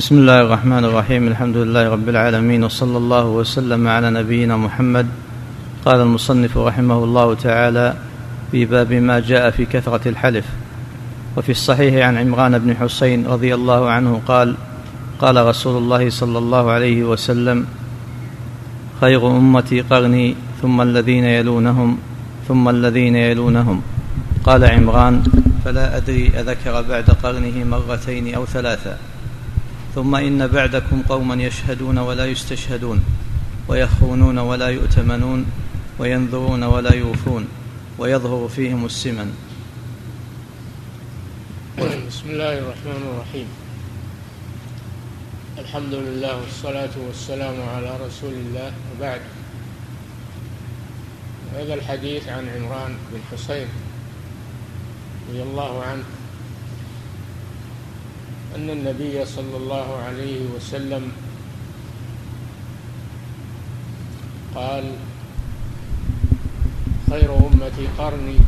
بسم الله الرحمن الرحيم. الحمد لله رب العالمين وصلى الله وسلم على نبينا محمد. قال المصنف رحمه الله تعالى في باب ما جاء في كثرة الحلف. وفي الصحيح عن عمران بن حسين رضي الله عنه قال قال رسول الله صلى الله عليه وسلم خير أمتي قرني ثم الذين يلونهم ثم الذين يلونهم. قال عمران فلا أدري أذكر بعد قرنه مرتين أو ثلاثا ثم إن بعدكم قوما يشهدون ولا يستشهدون ويخونون ولا يؤتمنون وينذرون ولا يوفون ويظهر فيهم السمن. بسم الله الرحمن الرحيم. الحمد لله والصلاة والسلام على رسول الله وبعد. هذا الحديث عن عمران بن حسين رضي الله عنه. أن النبي صلى الله عليه وسلم قال خير أمتي قرني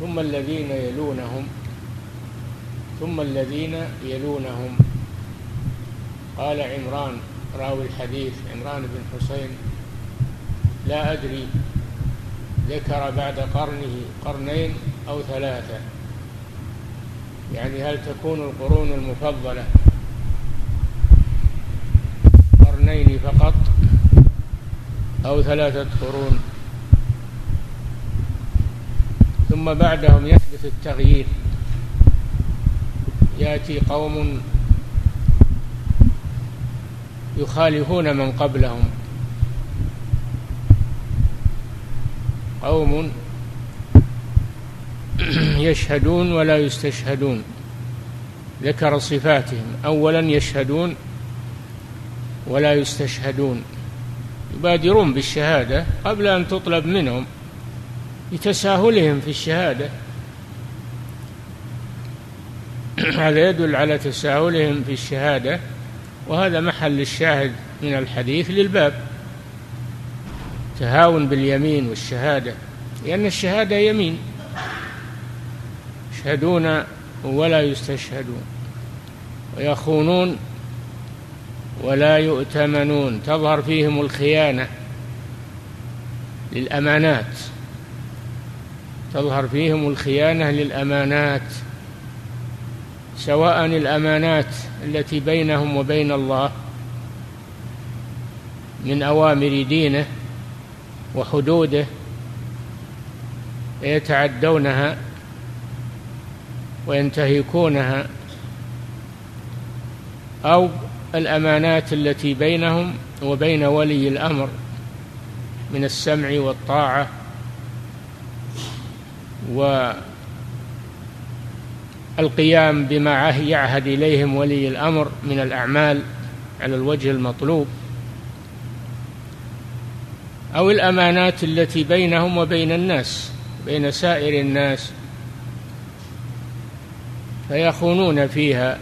ثم الذين يلونهم ثم الذين يلونهم. قال عمران راوي الحديث عمران بن حسين لا أدري ذكر بعد قرنه قرنين أو ثلاثة. يعني هل تكون القرون المفضلة قرنين فقط أو ثلاثة قرون؟ ثم بعدهم يحدث التغيير. يأتي قوم يخالفون من قبلهم. قوم يشهدون ولا يستشهدون. ذكر صفاتهم. اولا يشهدون ولا يستشهدون. يبادرون بالشهادة قبل أن تطلب منهم لتساهلهم في الشهادة. هذا يدل على تساهلهم في الشهادة وهذا محل الشاهد من الحديث للباب. تهاون باليمين والشهادة لأن الشهادة يمين. يشهدون ولا يستشهدون ويخونون ولا يؤتمنون تظهر فيهم الخيانة للأمانات تظهر فيهم الخيانة للأمانات سواء الأمانات التي بينهم وبين الله من أوامر دينه وحدوده يتعدونها وينتهكونها أو الأمانات التي بينهم وبين ولي الأمر من السمع والطاعة والقيام بما يعهد إليهم ولي الأمر من الأعمال على الوجه المطلوب أو الأمانات التي بينهم وبين الناس بين سائر الناس. فيخونون فيها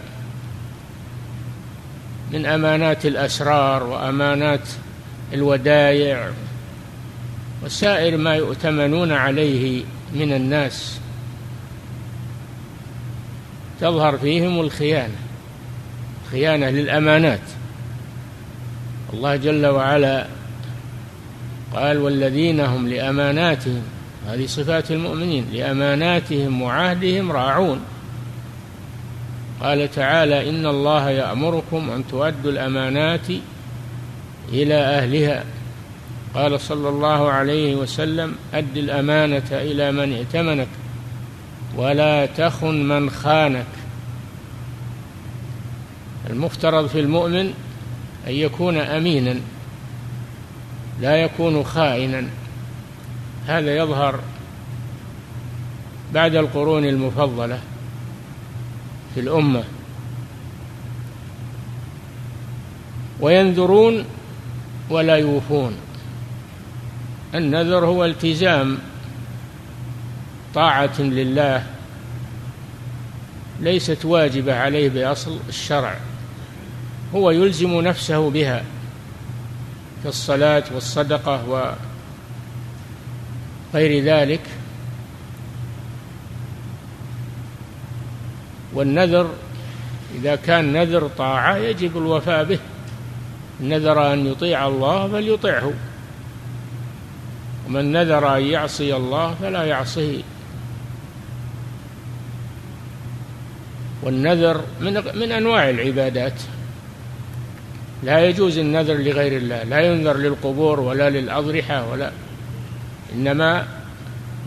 من أمانات الأسرار وأمانات الودايع وسائر ما يؤتمنون عليه من الناس. تظهر فيهم الخيانة خيانة للأمانات. الله جل وعلا قال والذين هم لأماناتهم هذه صفات المؤمنين لأماناتهم وعهدهم راعون قال تعالى إن الله يأمركم أن تؤدوا الأمانات إلى أهلها. قال صلى الله عليه وسلم أد الأمانة إلى من ائتمنك ولا تخن من خانك. المفترض في المؤمن أن يكون أمينا لا يكون خائنا. هذا يظهر بعد القرون المفضلة. في الأمة. وينذرون ولا يوفون. النذر هو التزام طاعة لله ليست واجبة عليه بأصل الشرع. هو يلزم نفسه بها كالصلاه والصدقة وغير ذلك. والنذر إذا كان نذر طاعة يجب الوفاء به. نذر أن يطيع الله فليطعه. ومن نذر أن يعصي الله فلا يعصيه. والنذر من من أنواع العبادات. لا يجوز النذر لغير الله لا ينذر للقبور ولا للأضرحة ولا. إنما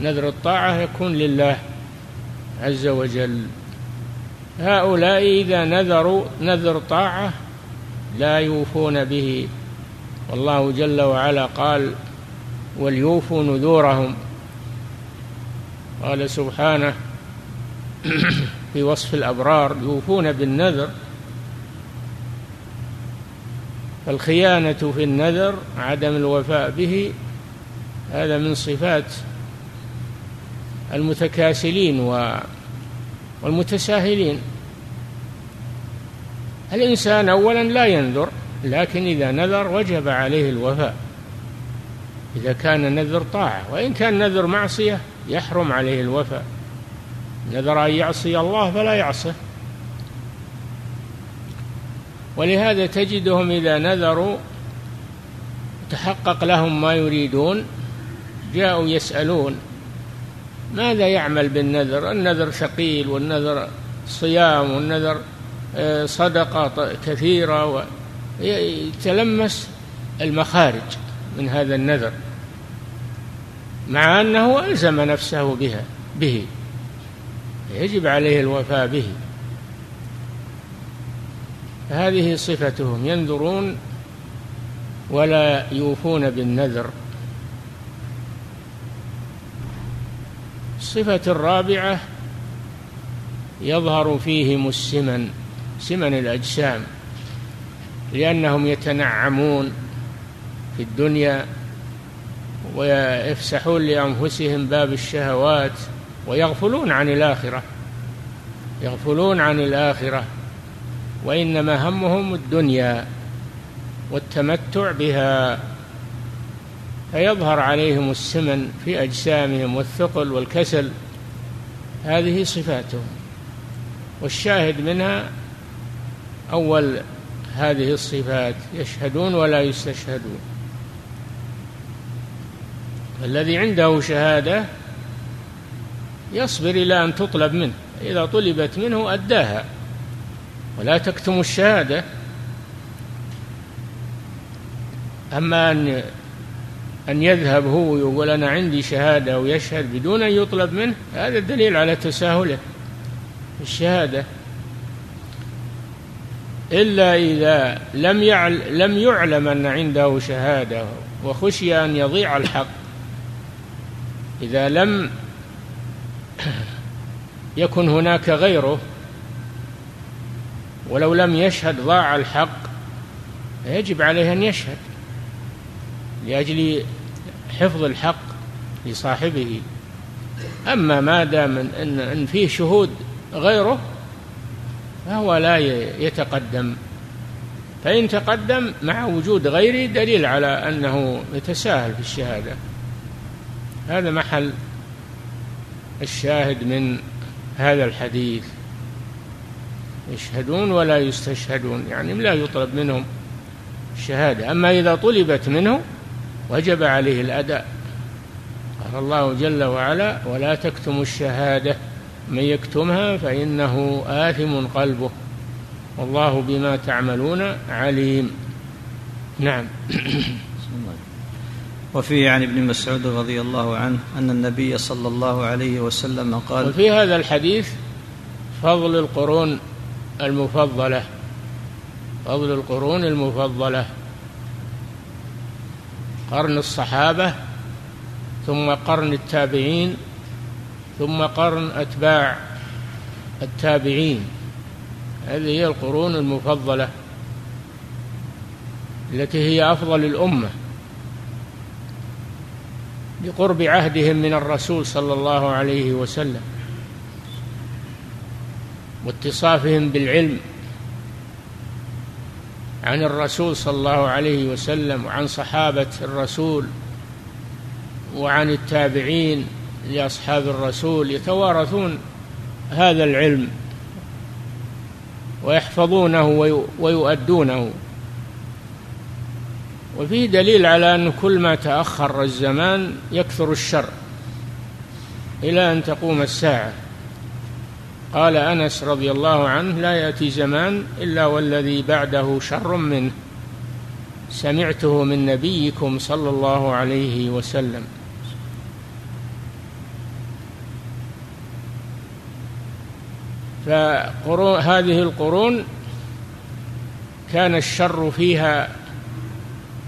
نذر الطاعة يكون لله عز وجل. هؤلاء إذا نذروا نذر طاعة لا يوفون به. والله جل وعلا قال وليوفوا نذورهم قال سبحانه في وصف الأبرار يوفون بالنذر فالخيانة في النذر عدم الوفاء به هذا من صفات المتكاسلين والمتساهلين. الإنسان أولا لا ينذر لكن إذا نذر وجب عليه الوفاء. إذا كان نذر طاعة وإن كان نذر معصية يحرم عليه الوفاء. نذر أن يعصي الله فلا يعصه. ولهذا تجدهم إذا نذروا تحقق لهم ما يريدون جاءوا يسألون ماذا يعمل بالنذر؟ النذر ثقيل والنذر صيام والنذر صدقة كثيرة يتلمس المخارج من هذا النذر مع أنه ألزم نفسه بها به يجب عليه الوفاء به. هذه صفتهم ينذرون ولا يوفون بالنذر. الصفة الرابعة يظهر فيهم السمن. سمن الأجسام لأنهم يتنعمون في الدنيا ويفسحون لأنفسهم باب الشهوات ويغفلون عن الآخرة يغفلون عن الآخرة وإنما همهم الدنيا والتمتع بها فيظهر عليهم السمن في أجسامهم والثقل والكسل. هذه صفاتهم. والشاهد منها أول هذه الصفات يشهدون ولا يستشهدون. الذي عنده شهادة يصبر إلى أن تطلب منه إذا طلبت منه أداها. ولا تكتم الشهادة. أما أن أن يذهب هو ويقول أنا عندي شهادة ويشهد بدون أن يطلب منه هذا دليل على تساهله. الشهادة إلا إذا لم يعل لم يعلم أن عنده شهادة وخشي أن يضيع الحق. إذا لم يكن هناك غيره ولو لم يشهد ضاع الحق يجب عليه أن يشهد لأجل حفظ الحق لصاحبه. أما ما دام ان فيه شهود غيره فهو لا يتقدم. فإن تقدم مع وجود غيره دليل على أنه يتساهل في الشهادة. هذا محل الشاهد من هذا الحديث. يشهدون ولا يستشهدون يعني لا يطلب منهم الشهادة. أما إذا طلبت منه وجب عليه الأداء. قال الله جل وعلا ولا تكتموا الشهادة من يكتمها فإنه آثم قلبه. والله بما تعملون عليم. نعم. وفي عن ابن مسعود رضي الله عنه أن النبي صلى الله عليه وسلم قال وفي هذا الحديث فضل القرون المفضلة. فضل القرون المفضلة. قرن الصحابة ثم قرن التابعين ثم قرن أتباع التابعين. هذه هي القرون المفضلة التي هي أفضل الأمة لقرب عهدهم من الرسول صلى الله عليه وسلم واتصافهم بالعلم عن الرسول صلى الله عليه وسلم وعن صحابة الرسول وعن التابعين لأصحاب الرسول يتوارثون هذا العلم ويحفظونه ويؤدونه. وفيه دليل على أن كل ما تأخر الزمان يكثر الشر إلى أن تقوم الساعة. قال أنس رضي الله عنه لا يأتي زمان إلا والذي بعده شر منه. سمعته من نبيكم صلى الله عليه وسلم. فهذه القرون كان الشر فيها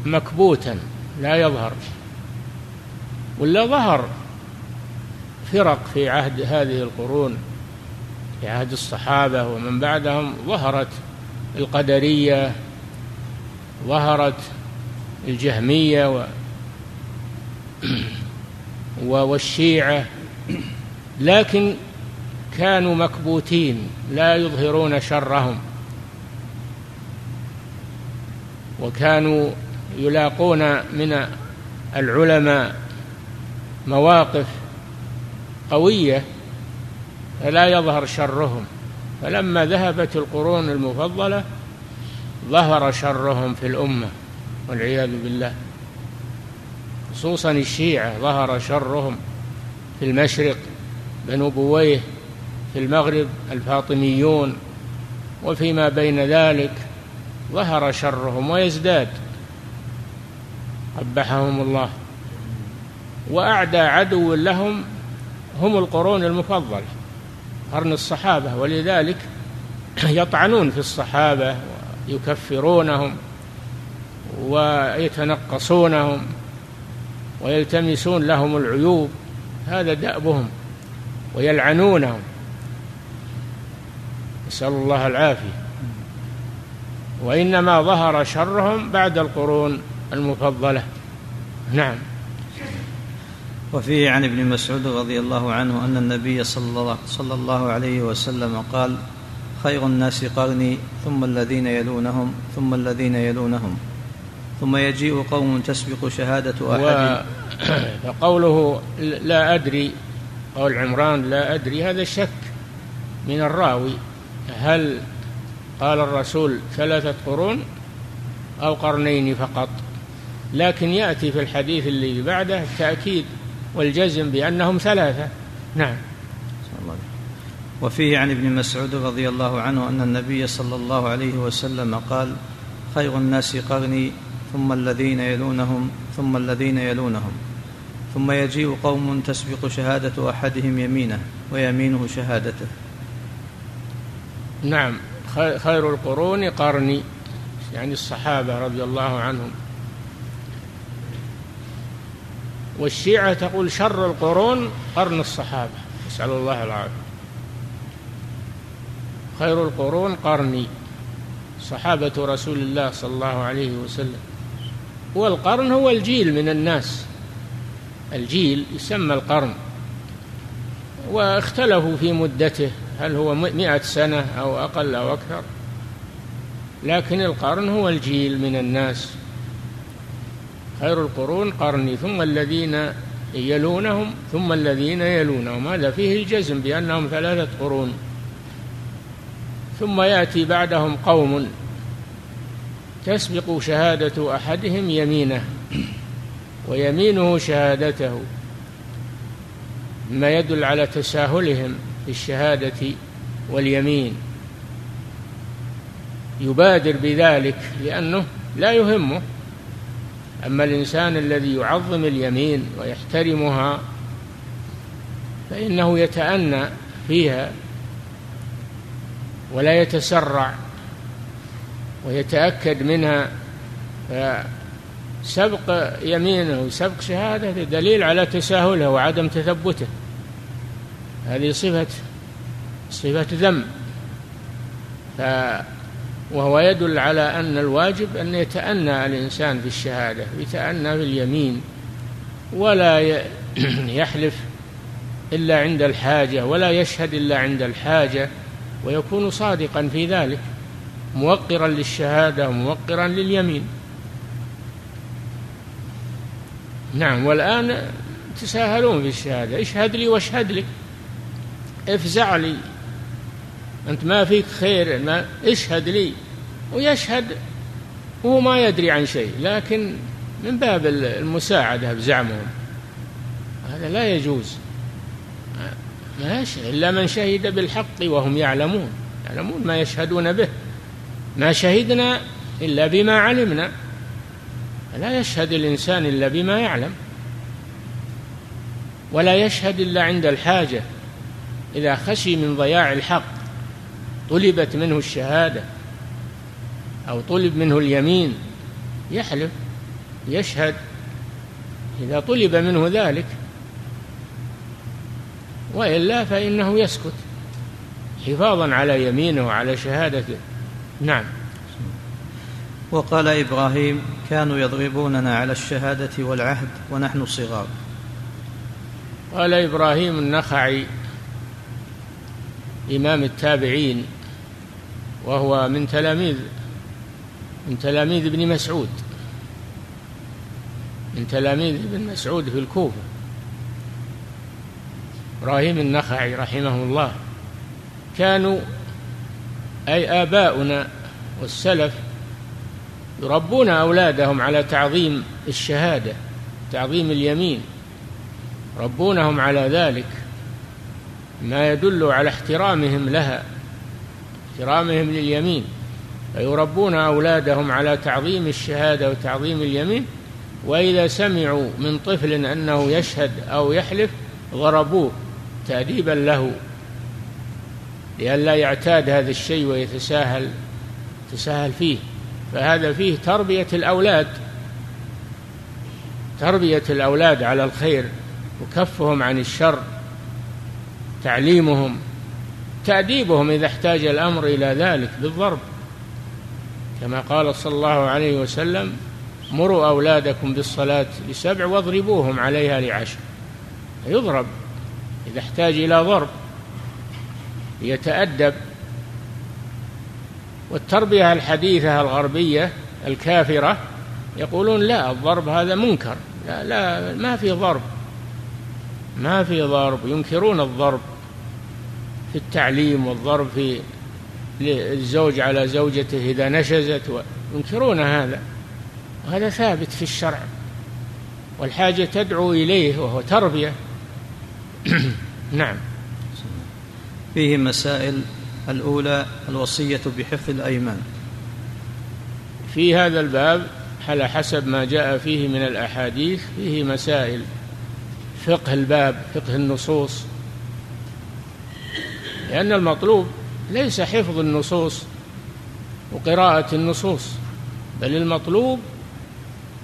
مكبوتا لا يظهر. ولا ظهر فرق في عهد هذه القرون في عهد الصحابة ومن بعدهم ظهرت القدرية ظهرت الجهمية و والشيعة. لكن كانوا مكبوتين لا يظهرون شرهم. وكانوا يلاقون من العلماء مواقف قوية فلا يظهر شرهم. فلما ذهبت القرون المفضلة ظهر شرهم في الأمة والعياذ بالله. خصوصا الشيعة ظهر شرهم في المشرق بنو بويه في المغرب الفاطميون وفيما بين ذلك ظهر شرهم ويزداد. قبحهم الله. وأعدى عدو لهم هم القرون المفضلة قرن الصحابة. ولذلك يطعنون في الصحابة ويكفرونهم ويتنقصونهم ويلتمسون لهم العيوب. هذا دأبهم ويلعنونهم. نسأل الله العافية. وإنما ظهر شرهم بعد القرون المفضلة. نعم. وفيه عن ابن مسعود رضي الله عنه أن النبي صلى الله عليه وسلم قال خير الناس قرني ثم الذين يلونهم ثم الذين يلونهم. ثم يجيء قوم تسبق شهادة أحد. فقوله لا أدري قول عمران لا أدري هذا شك من الراوي. هل قال الرسول ثلاثة قرون أو قرنين فقط؟ لكن يأتي في الحديث اللي بعده التأكيد والجزم بأنهم ثلاثة. نعم. وفيه عن ابن مسعود رضي الله عنه أن النبي صلى الله عليه وسلم قال خير الناس قرني ثم الذين يلونهم ثم الذين يلونهم ثم يجيء قوم تسبق شهادة أحدهم يمينه ويمينه شهادته. نعم. خير القرون قرني يعني الصحابة رضي الله عنهم. والشيعة تقول شر القرون قرن الصحابة. نسأل الله العافية. خير القرون قرني صحابة رسول الله صلى الله عليه وسلم. والقرن هو الجيل من الناس. الجيل يسمى القرن. واختلفوا في مدته. هل هو مئة سنة أو أقل أو أكثر؟ لكن القرن هو الجيل من الناس. خير القرون قرني ثم الذين يلونهم ثم الذين يلونهم. هذا فيه الجزم بأنهم ثلاثة قرون. ثم يأتي بعدهم قوم تسبق شهادة أحدهم يمينه ويمينه شهادته مما يدل على تساهلهم. في الشهادة واليمين. يبادر بذلك لأنه لا يهمه. أما الإنسان الذي يعظم اليمين ويحترمها فإنه يتأنى فيها ولا يتسرع ويتأكد منها. سبق يمينه وسبق شهادته دليل على تساهله وعدم تثبته. هذه صفة صفة ذم. ف وهو يدل على أن الواجب أن يتأنى الإنسان في الشهادة يتأنى في اليمين ولا يحلف إلا عند الحاجة ولا يشهد إلا عند الحاجة ويكون صادقا في ذلك موقرا للشهادة وموقرا لليمين. نعم والآن تساهلون في الشهادة اشهد لي واشهد لك. افزع لي. أنت ما فيك خير ما اشهد لي. ويشهد وهو ما يدري عن شيء لكن من باب المساعدة بزعمهم هذا لا يجوز. ما يشهد إلا من شهد بالحق وهم يعلمون. يعلمون ما يشهدون به. ما شهدنا إلا بما علمنا. لا يشهد الإنسان إلا بما يعلم. ولا يشهد إلا عند الحاجة. إذا خشي من ضياع الحق طلبت منه الشهادة أو طلب منه اليمين يحلف يشهد إذا طلب منه ذلك وإلا فإنه يسكت. حفاظا على يمينه وعلى شهادته. نعم. وقال إبراهيم كانوا يضربوننا على الشهادة والعهد ونحن صغار. قال إبراهيم النخعي إمام التابعين وهو من تلاميذ من تلاميذ ابن مسعود. من تلاميذ ابن مسعود في الكوفة. إبراهيم النخعي رحمه الله. كانوا أي آباؤنا والسلف يربون أولادهم على تعظيم الشهادة تعظيم اليمين. ربونهم على ذلك. ما يدل على احترامهم لها احترامهم لليمين. فيربون أولادهم على تعظيم الشهادة وتعظيم اليمين وإذا سمعوا من طفل أنه يشهد أو يحلف ضربوه تأديبا له لئلا يعتاد هذا الشيء ويتساهل تساهل فيه. فهذا فيه تربية الأولاد تربية الأولاد على الخير وكفهم عن الشر تعليمهم تأديبهم إذا احتاج الأمر إلى ذلك بالضرب. كما قال صلى الله عليه وسلم مروا أولادكم بالصلاة لسبع واضربوهم عليها لعشر. يضرب إذا احتاج إلى ضرب يتأدب. والتربية الحديثة الغربية الكافرة يقولون لا الضرب هذا منكر لا لا ما في ضرب. ما في ضرب ينكرون الضرب في التعليم والضرب في الزوج على زوجته إذا نشزت ينكرون هذا. وهذا ثابت في الشرع. والحاجة تدعو إليه وهو تربية. نعم. فيه مسائل الأولى الوصية بحفظ الأيمان. في هذا الباب على حسب ما جاء فيه من الأحاديث فيه مسائل فقه الباب فقه النصوص. لأن المطلوب ليس حفظ النصوص وقراءة النصوص بل المطلوب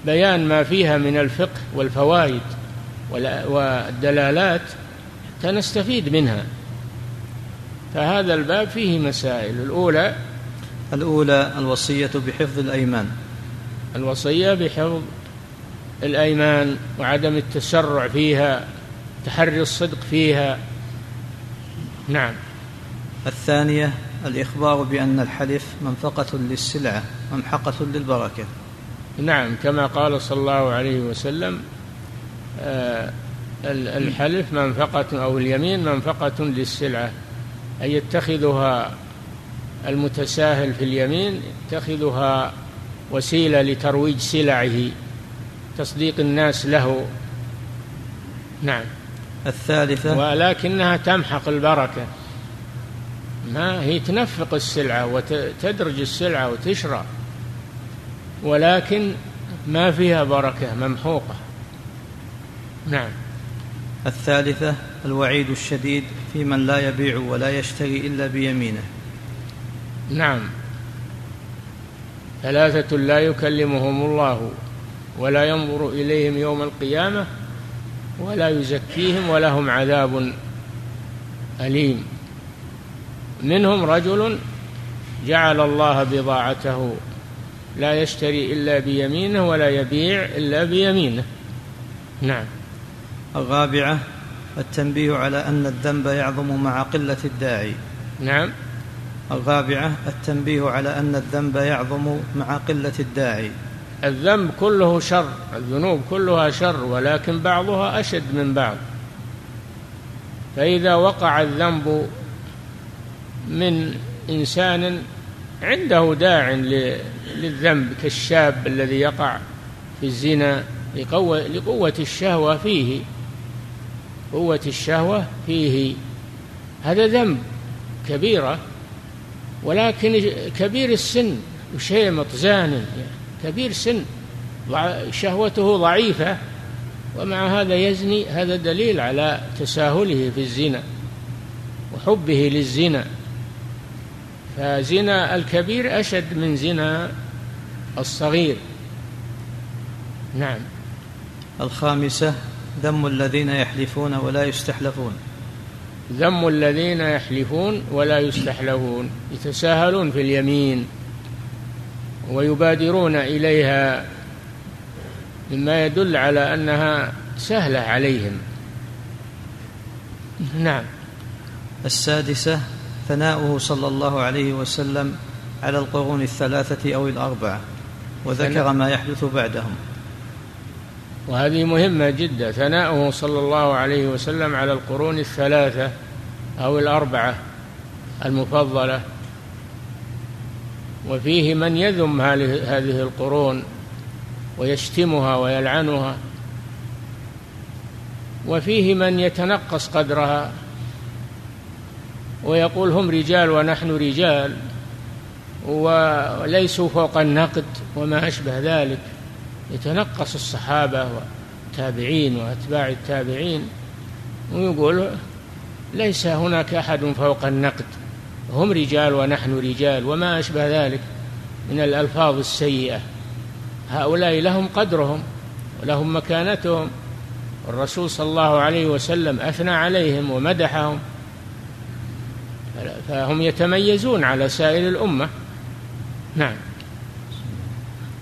بيان ما فيها من الفقه والفوائد والدلالات حتى نستفيد منها. فهذا الباب فيه مسائل. الأولى الأولى الوصية بحفظ الأيمان. الوصية بحفظ الأيمان وعدم التسرع فيها تحري الصدق فيها. نعم. الثانية الإخبار بأن الحلف منفقة للسلعة ممحقة للبركة. نعم كما قال صلى الله عليه وسلم آه الحلف منفقة أو اليمين منفقة للسلعة أي يتخذها المتساهل في اليمين يتخذها وسيلة لترويج سلعه. تصديق الناس له. نعم. الثالثة. ولكنها تمحق البركة. ما هي تنفق السلعة وتدرج السلعة وتشرى. ولكن ما فيها بركة ممحوقة. نعم. الثالثة. الوعيد الشديد في من لا يبيع ولا يشتري إلا بيمينه. نعم. ثلاثة لا يكلمهم الله. ولا ينظر إليهم يوم القيامة ولا يزكيهم ولهم عذاب أليم. منهم رجل جعل الله بضاعته لا يشتري إلا بيمينه ولا يبيع إلا بيمينه. نعم. الرابعة التنبيه على أن الذنب يعظم مع قلة الداعي. نعم. الرابعة التنبيه على أن الذنب يعظم مع قلة الداعي. الذنب كله شر الذنوب كلها شر ولكن بعضها أشد من بعض. فإذا وقع الذنب من إنسان عنده داع للذنب كالشاب الذي يقع في الزنا لقوة, لقوة الشهوة فيه. قوة الشهوة فيه. هذا ذنب كبيرة ولكن كبير السن وشيمط زان كبير سن شهوته ضعيفة ومع هذا يزني هذا دليل على تساهله في الزنا وحبه للزنا. فزنا الكبير أشد من زنا الصغير. نعم. الخامسة ذم الذين يحلفون ولا يستحلفون. ذم الذين يحلفون ولا يستحلفون يتساهلون في اليمين. ويبادرون إليها مما يدل على أنها سهلة عليهم. نعم. السادسة ثناؤه صلى الله عليه وسلم على القرون الثلاثة أو الأربعة وذكر ما يحدث بعدهم. وهذه مهمة جدا. ثناؤه صلى الله عليه وسلم على القرون الثلاثة أو الأربعة المفضلة. وفيه من يذم هذه القرون ويشتمها ويلعنها. وفيه من يتنقص قدرها ويقول هم رجال ونحن رجال وليسوا فوق النقد وما أشبه ذلك. يتنقص الصحابة والتابعين وأتباع التابعين ويقول ليس هناك أحد فوق النقد. هم رجال ونحن رجال وما أشبه ذلك من الألفاظ السيئة. هؤلاء لهم قدرهم ولهم مكانتهم. الرسول صلى الله عليه وسلم أثنى عليهم ومدحهم. فهم يتميزون على سائر الأمة. نعم.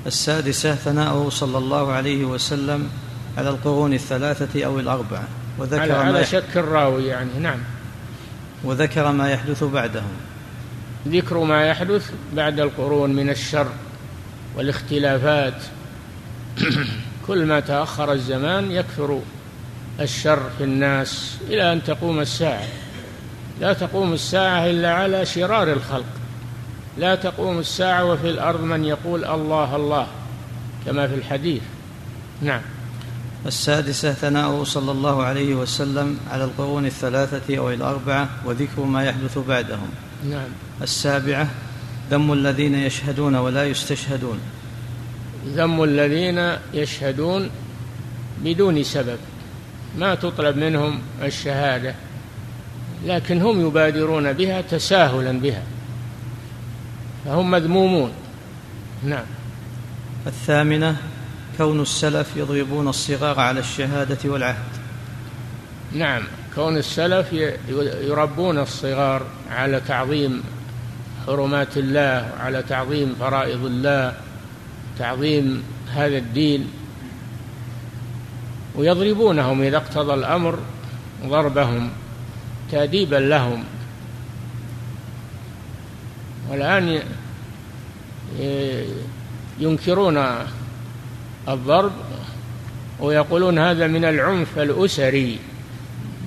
السادسة ثناؤه صلى الله عليه وسلم على القرون الثلاثة أو الأربعة وذكر على, على شك الراوي يعني. نعم. وذكر ما يحدث بعدهم. ذكر ما يحدث بعد القرون من الشر والاختلافات. كل ما تأخر الزمان يكثر الشر في الناس إلى أن تقوم الساعة. لا تقوم الساعة إلا على شرار الخلق. لا تقوم الساعة وفي الأرض من يقول الله الله كما في الحديث. نعم. السادسة ثناؤه صلى الله عليه وسلم على القرون الثلاثة أو الأربعة وذكر ما يحدث بعدهم. نعم. السابعة ذم الذين يشهدون ولا يستشهدون. ذم الذين يشهدون بدون سبب. ما تطلب منهم الشهادة لكن هم يبادرون بها تساهلا بها. فهم مذمومون. نعم. الثامنة كون السلف يضربون الصغار على الشهادة والعهد. نعم كون السلف يربون الصغار على تعظيم حرمات الله وعلى تعظيم فرائض الله تعظيم هذا الدين. ويضربونهم إذا اقتضى الأمر ضربهم تأديبا لهم. والآن ينكرون الضرب ويقولون هذا من العنف الأسري.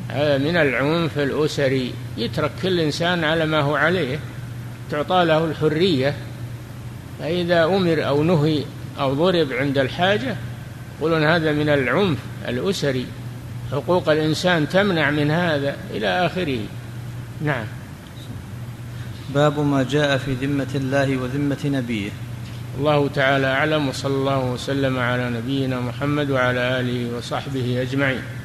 هذا من العنف الأسري. يترك كل إنسان على ما هو عليه. تعطى له الحرية. فإذا أمر أو نهي أو ضرب عند الحاجة يقولون هذا من العنف الأسري. حقوق الإنسان تمنع من هذا إلى آخره. نعم. باب ما جاء في ذمة الله وذمة نبيه. الله تعالى أعلم وصلى الله وسلم على نبينا محمد وعلى آله وصحبه أجمعين.